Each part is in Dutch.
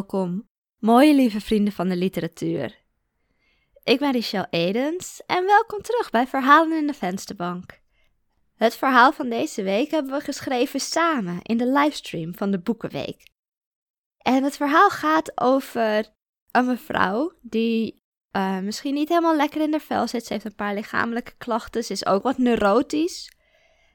welkom, mooie lieve vrienden van de literatuur. Ik ben Richelle Edens en welkom terug bij Verhalen in de Vensterbank. Het verhaal van deze week hebben we geschreven samen in de livestream van de Boekenweek. En het verhaal gaat over een mevrouw die uh, misschien niet helemaal lekker in haar vel zit. Ze heeft een paar lichamelijke klachten, ze is ook wat neurotisch.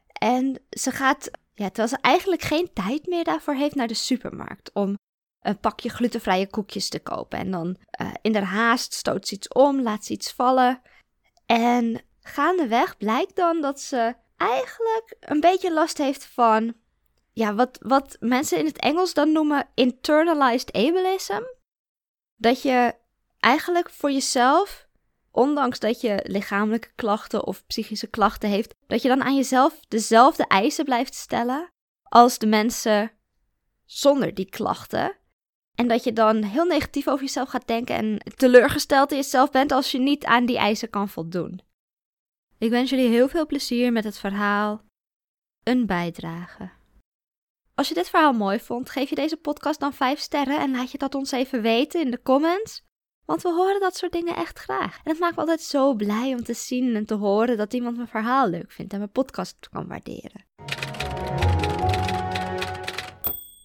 En ze gaat, ja, terwijl ze eigenlijk geen tijd meer daarvoor heeft, naar de supermarkt om een pakje glutenvrije koekjes te kopen. En dan uh, in de haast stoot ze iets om, laat ze iets vallen. En gaandeweg blijkt dan dat ze eigenlijk een beetje last heeft van ja, wat, wat mensen in het Engels dan noemen internalized ableism. Dat je eigenlijk voor jezelf, ondanks dat je lichamelijke klachten of psychische klachten heeft, dat je dan aan jezelf dezelfde eisen blijft stellen als de mensen zonder die klachten. En dat je dan heel negatief over jezelf gaat denken en teleurgesteld in jezelf bent als je niet aan die eisen kan voldoen. Ik wens jullie heel veel plezier met het verhaal Een bijdrage. Als je dit verhaal mooi vond, geef je deze podcast dan 5 sterren en laat je dat ons even weten in de comments. Want we horen dat soort dingen echt graag. En het maakt me altijd zo blij om te zien en te horen dat iemand mijn verhaal leuk vindt en mijn podcast kan waarderen.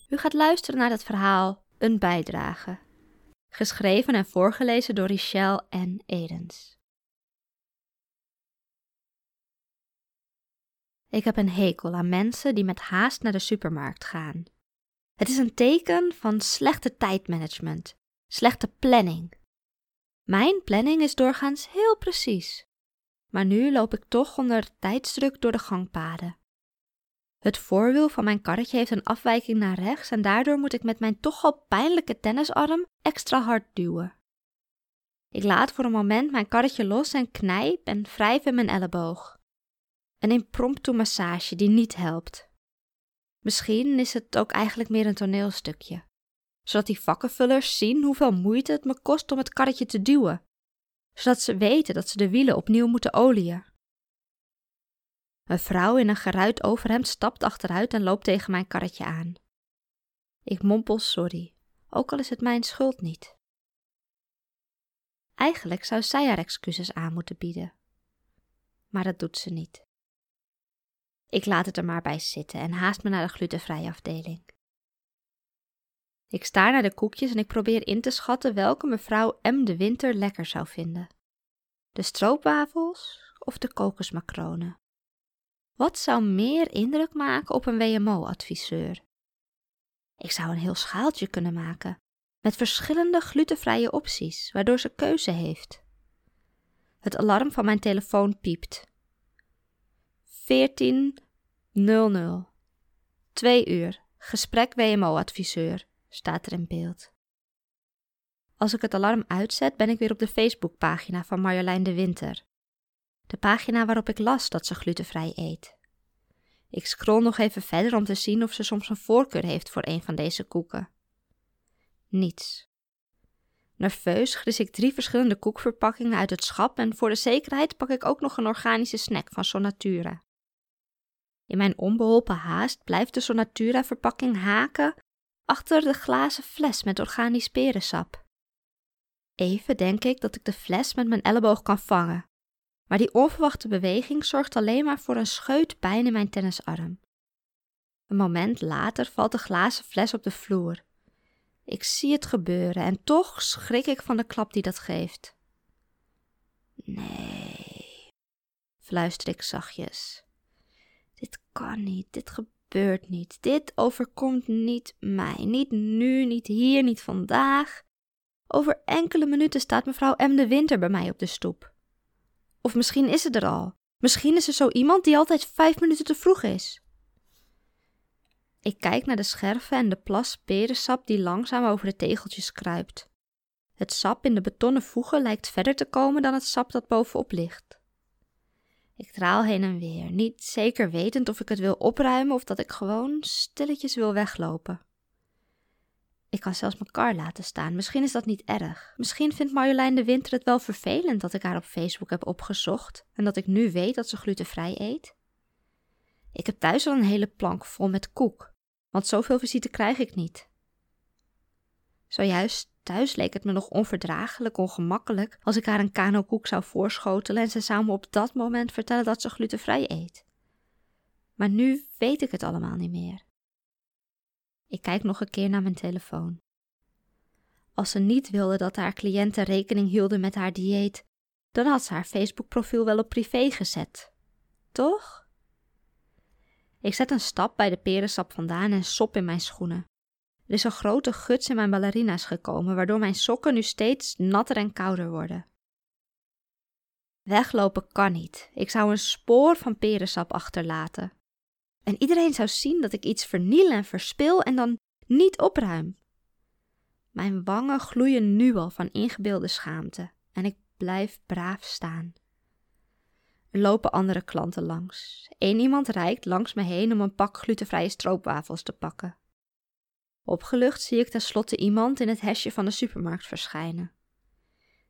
U gaat luisteren naar het verhaal Een bijdrage. Geschreven en voorgelezen door Richelle en Edens. Ik heb een hekel aan mensen die met haast naar de supermarkt gaan. Het is een teken van slechte tijdmanagement, slechte planning. Mijn planning is doorgaans heel precies, maar nu loop ik toch onder tijdsdruk door de gangpaden. Het voorwiel van mijn karretje heeft een afwijking naar rechts en daardoor moet ik met mijn toch al pijnlijke tennisarm extra hard duwen. Ik laat voor een moment mijn karretje los en knijp en wrijf in mijn elleboog. Een impromptu massage die niet helpt. Misschien is het ook eigenlijk meer een toneelstukje, zodat die vakkenvullers zien hoeveel moeite het me kost om het karretje te duwen, zodat ze weten dat ze de wielen opnieuw moeten oliën. Een vrouw in een geruit overhemd stapt achteruit en loopt tegen mijn karretje aan. Ik mompel sorry, ook al is het mijn schuld niet. Eigenlijk zou zij haar excuses aan moeten bieden. Maar dat doet ze niet. Ik laat het er maar bij zitten en haast me naar de glutenvrije afdeling. Ik staar naar de koekjes en ik probeer in te schatten welke mevrouw M. de Winter lekker zou vinden. De stroopwafels of de kokosmacronen? Wat zou meer indruk maken op een WMO-adviseur? Ik zou een heel schaaltje kunnen maken, met verschillende glutenvrije opties, waardoor ze keuze heeft. Het alarm van mijn telefoon piept. 14.00. 2 uur. Gesprek WMO-adviseur, staat er in beeld. Als ik het alarm uitzet, ben ik weer op de Facebookpagina van Marjolein de Winter. De pagina waarop ik las dat ze glutenvrij eet. Ik scroll nog even verder om te zien of ze soms een voorkeur heeft voor een van deze koeken. Niets. Nerveus gris ik drie verschillende koekverpakkingen uit het schap en voor de zekerheid pak ik ook nog een organische snack van Sonatura. In mijn onbeholpen haast blijft de Sonatura-verpakking haken achter de glazen fles met organisch perensap. Even denk ik dat ik de fles met mijn elleboog kan vangen, maar die onverwachte beweging zorgt alleen maar voor een scheut pijn in mijn tennisarm. Een moment later valt de glazen fles op de vloer. Ik zie het gebeuren en toch schrik ik van de klap die dat geeft. Nee, fluister ik zachtjes. Dit kan niet, dit gebeurt niet, dit overkomt niet mij, niet nu, niet hier, niet vandaag. Over enkele minuten staat mevrouw M. de Winter bij mij op de stoep. Of misschien is ze er al. Misschien is er zo iemand die altijd vijf minuten te vroeg is. Ik kijk naar de scherven en de plas perensap die langzaam over de tegeltjes kruipt. Het sap in de betonnen voegen lijkt verder te komen dan het sap dat bovenop ligt. Ik draal heen en weer, niet zeker wetend of ik het wil opruimen of dat ik gewoon stilletjes wil weglopen. Ik kan zelfs mijn kar laten staan. Misschien is dat niet erg. Misschien vindt Marjolein de Winter het wel vervelend dat ik haar op Facebook heb opgezocht en dat ik nu weet dat ze glutenvrij eet. Ik heb thuis al een hele plank vol met koek, want zoveel visite krijg ik niet. Zojuist thuis leek het me nog onverdraaglijk ongemakkelijk als ik haar een kanokoek zou voorschotelen en ze zou me op dat moment vertellen dat ze glutenvrij eet. Maar nu weet ik het allemaal niet meer. Ik kijk nog een keer naar mijn telefoon. Als ze niet wilde dat haar cliënten rekening hielden met haar dieet, dan had ze haar Facebook-profiel wel op privé gezet. Toch? Ik zet een stap bij de perensap vandaan en sop in mijn schoenen. Er is een grote guts in mijn ballerina's gekomen, waardoor mijn sokken nu steeds natter en kouder worden. Weglopen kan niet. Ik zou een spoor van perensap achterlaten. En iedereen zou zien dat ik iets verniel en verspil en dan niet opruim. Mijn wangen gloeien nu al van ingebeelde schaamte en ik blijf braaf staan. Er lopen andere klanten langs. Eén iemand reikt langs me heen om een pak glutenvrije stroopwafels te pakken. Opgelucht zie ik tenslotte iemand in het hesje van de supermarkt verschijnen.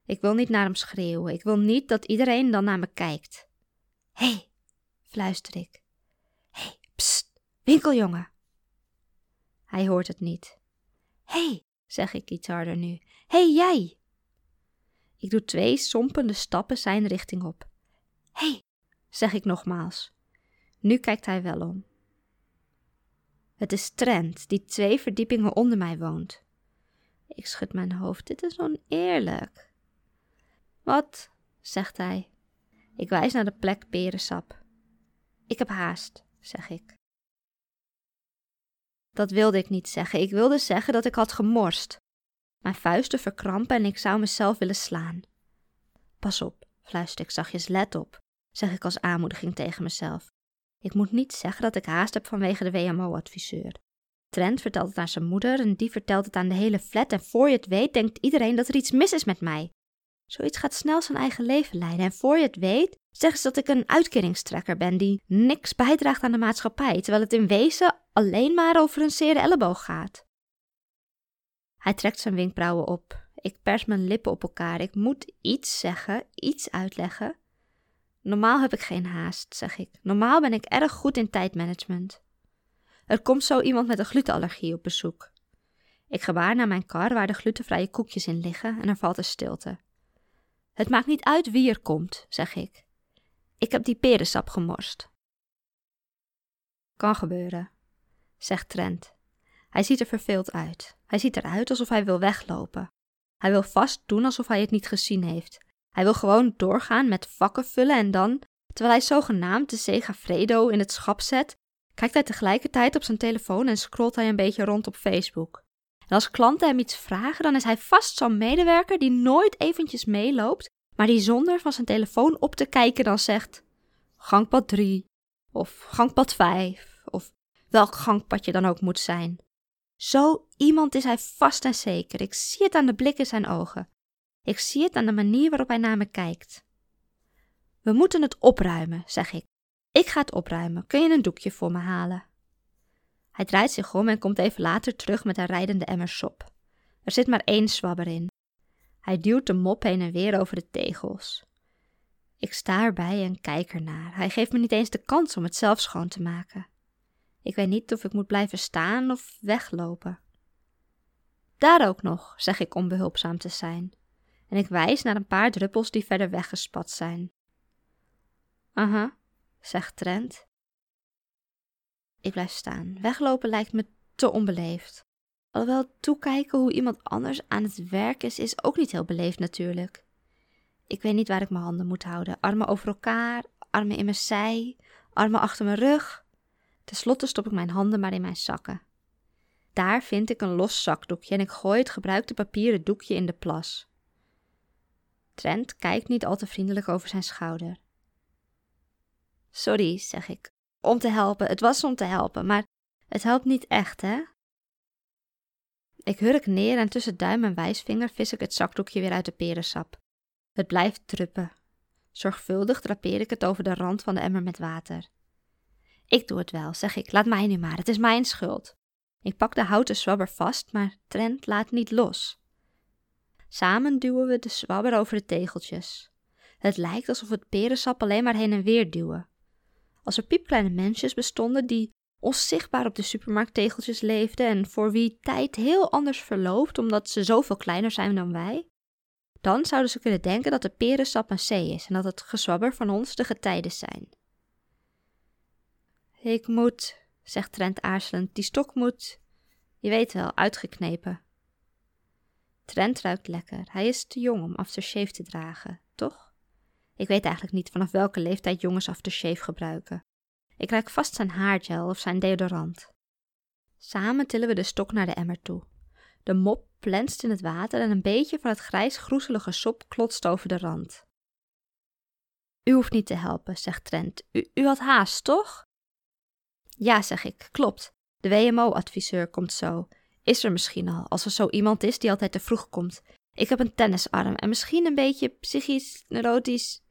Ik wil niet naar hem schreeuwen. Ik wil niet dat iedereen dan naar me kijkt. Hé, hey, fluister ik. Pst, winkeljongen. Hij hoort het niet. Hé, hey, zeg ik iets harder nu. Hé, hey, jij! Ik doe twee sompende stappen zijn richting op. Hé, hey, zeg ik nogmaals. Nu kijkt hij wel om. Het is Trent, die twee verdiepingen onder mij woont. Ik schud mijn hoofd. Dit is oneerlijk. Wat? zegt hij. Ik wijs naar de plek perensap. Ik heb haast, zeg ik. Dat wilde ik niet zeggen. Ik wilde zeggen dat ik had gemorst. Mijn vuisten verkrampen en ik zou mezelf willen slaan. Pas op, fluister ik zachtjes, let op, zeg ik als aanmoediging tegen mezelf. Ik moet niet zeggen dat ik haast heb vanwege de WMO-adviseur. Trent vertelt het aan zijn moeder en die vertelt het aan de hele flat en voor je het weet denkt iedereen dat er iets mis is met mij. Zoiets gaat snel zijn eigen leven leiden en voor je het weet zeggen ze dat ik een uitkeringstrekker ben die niks bijdraagt aan de maatschappij, terwijl het in wezen alleen maar over een zere elleboog gaat. Hij trekt zijn wenkbrauwen op. Ik pers mijn lippen op elkaar. Ik moet iets zeggen, iets uitleggen. Normaal heb ik geen haast, zeg ik. Normaal ben ik erg goed in tijdmanagement. Er komt zo iemand met een glutenallergie op bezoek. Ik gebaar naar mijn kar waar de glutenvrije koekjes in liggen en er valt een stilte. Het maakt niet uit wie er komt, zeg ik. Ik heb die perensap gemorst. Kan gebeuren, zegt Trent. Hij ziet er verveeld uit. Hij ziet eruit alsof hij wil weglopen. Hij wil vast doen alsof hij het niet gezien heeft. Hij wil gewoon doorgaan met vakken vullen en dan, terwijl hij zogenaamd de Segafredo in het schap zet, kijkt hij tegelijkertijd op zijn telefoon en scrolt hij een beetje rond op Facebook. En als klanten hem iets vragen, dan is hij vast zo'n medewerker die nooit eventjes meeloopt, maar die zonder van zijn telefoon op te kijken dan zegt: gangpad 3 of gangpad 5 of welk gangpad je dan ook moet zijn. Zo iemand is hij vast en zeker. Ik zie het aan de blik in zijn ogen. Ik zie het aan de manier waarop hij naar me kijkt. We moeten het opruimen, zeg ik. Ik ga het opruimen. Kun je een doekje voor me halen? Hij draait zich om en komt even later terug met een rijdende emmer sop. Er zit maar één zwabber in. Hij duwt de mop heen en weer over de tegels. Ik sta erbij en kijk ernaar. Hij geeft me niet eens de kans om het zelf schoon te maken. Ik weet niet of ik moet blijven staan of weglopen. Daar ook nog, zeg ik onbehulpzaam te zijn. En ik wijs naar een paar druppels die verder weggespat zijn. Aha, zegt Trent. Ik blijf staan. Weglopen lijkt me te onbeleefd. Alhoewel toekijken hoe iemand anders aan het werk is, is ook niet heel beleefd natuurlijk. Ik weet niet waar ik mijn handen moet houden. Armen over elkaar, armen in mijn zij, armen achter mijn rug. Ten slotte stop ik mijn handen maar in mijn zakken. Daar vind ik een los zakdoekje en ik gooi het gebruikte papieren doekje in de plas. Trent kijkt niet al te vriendelijk over zijn schouder. Sorry, zeg ik. Om te helpen. Het was om te helpen, maar het helpt niet echt, hè? Ik hurk neer en tussen duim en wijsvinger vis ik het zakdoekje weer uit de perensap. Het blijft druppen. Zorgvuldig drapeer ik het over de rand van de emmer met water. Ik doe het wel, zeg ik. Laat mij nu maar. Het is mijn schuld. Ik pak de houten zwabber vast, maar Trent laat niet los. Samen duwen we de zwabber over de tegeltjes. Het lijkt alsof het perensap alleen maar heen en weer duwen. Als er piepkleine mensjes bestonden die onzichtbaar op de supermarkttegeltjes leefden en voor wie tijd heel anders verloopt omdat ze zoveel kleiner zijn dan wij, dan zouden ze kunnen denken dat de perensap C is en dat het gezwabber van ons de getijden zijn. Ik moet, zegt Trent aarzelend, die stok moet, je weet wel, uitgeknepen. Trent ruikt lekker. Hij is te jong om aftershave te dragen, toch? Ik weet eigenlijk niet vanaf welke leeftijd jongens aftershave gebruiken. Ik ruik vast zijn haargel of zijn deodorant. Samen tillen we de stok naar de emmer toe. De mop plenst in het water en een beetje van het grijs groezelige sop klotst over de rand. U hoeft niet te helpen, zegt Trent. U, u had haast, toch? Ja, zeg ik, klopt. De WMO-adviseur komt zo. Is er misschien al, als er zo iemand is die altijd te vroeg komt. Ik heb een tennisarm en misschien een beetje psychisch, neurotisch.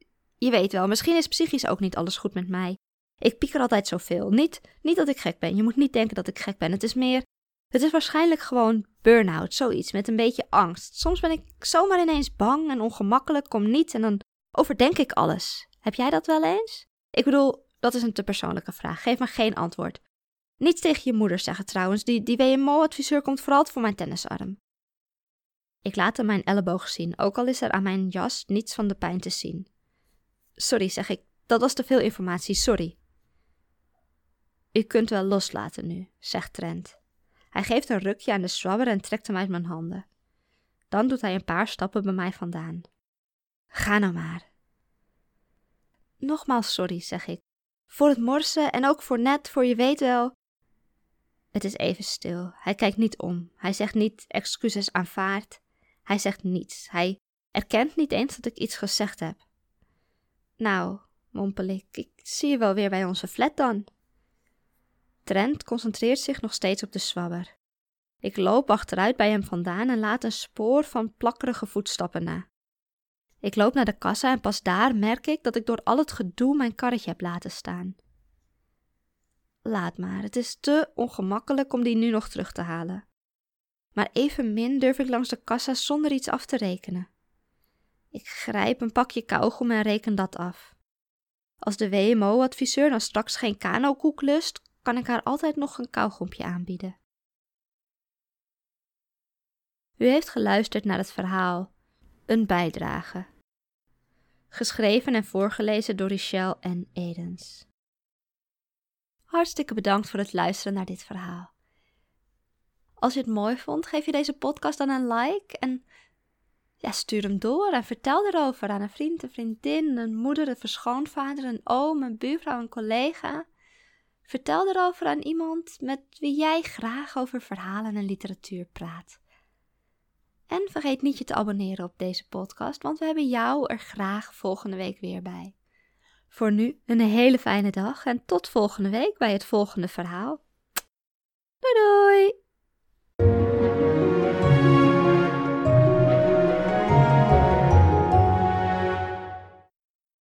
Je weet wel, misschien is psychisch ook niet alles goed met mij. Ik pieker altijd zoveel. Niet, niet dat ik gek ben. Je moet niet denken dat ik gek ben. Het is meer. Het is waarschijnlijk gewoon burn-out, zoiets met een beetje angst. Soms ben ik zomaar ineens bang en ongemakkelijk, kom niet en dan overdenk ik alles. Heb jij dat wel eens? Ik bedoel, dat is een te persoonlijke vraag. Geef me geen antwoord. Niets tegen je moeder zeggen trouwens. Die, die WMO-adviseur komt vooral voor mijn tennisarm. Ik laat hem mijn elleboog zien, ook al is er aan mijn jas niets van de pijn te zien. Sorry, zeg ik. Dat was te veel informatie, sorry. U kunt wel loslaten nu, zegt Trent. Hij geeft een rukje aan de swabber en trekt hem uit mijn handen. Dan doet hij een paar stappen bij mij vandaan. Ga nou maar. Nogmaals sorry, zeg ik. Voor het morsen en ook voor net, voor je weet wel. Het is even stil. Hij kijkt niet om. Hij zegt niet excuses aanvaard. Hij zegt niets. Hij erkent niet eens dat ik iets gezegd heb. Nou, mompel ik, ik zie je wel weer bij onze flat dan. Trent concentreert zich nog steeds op de zwabber. Ik loop achteruit bij hem vandaan en laat een spoor van plakkerige voetstappen na. Ik loop naar de kassa en pas daar merk ik dat ik door al het gedoe mijn karretje heb laten staan. Laat maar, het is te ongemakkelijk om die nu nog terug te halen. Maar evenmin durf ik langs de kassa zonder iets af te rekenen. Ik grijp een pakje kauwgom en reken dat af. Als de WMO-adviseur dan straks geen kanokoek lust, kan ik haar altijd nog een kauwgompje aanbieden. U heeft geluisterd naar het verhaal Een bijdrage. Geschreven en voorgelezen door Richelle en Edens. Hartstikke bedankt voor het luisteren naar dit verhaal. Als je het mooi vond, geef je deze podcast dan een like en ja, stuur hem door en vertel erover aan een vriend, een vriendin, een moeder, een verschoonvader, een oom, een buurvrouw, een collega. Vertel erover aan iemand met wie jij graag over verhalen en literatuur praat. En vergeet niet je te abonneren op deze podcast, want we hebben jou er graag volgende week weer bij. Voor nu een hele fijne dag en tot volgende week bij het volgende verhaal. Doei doei!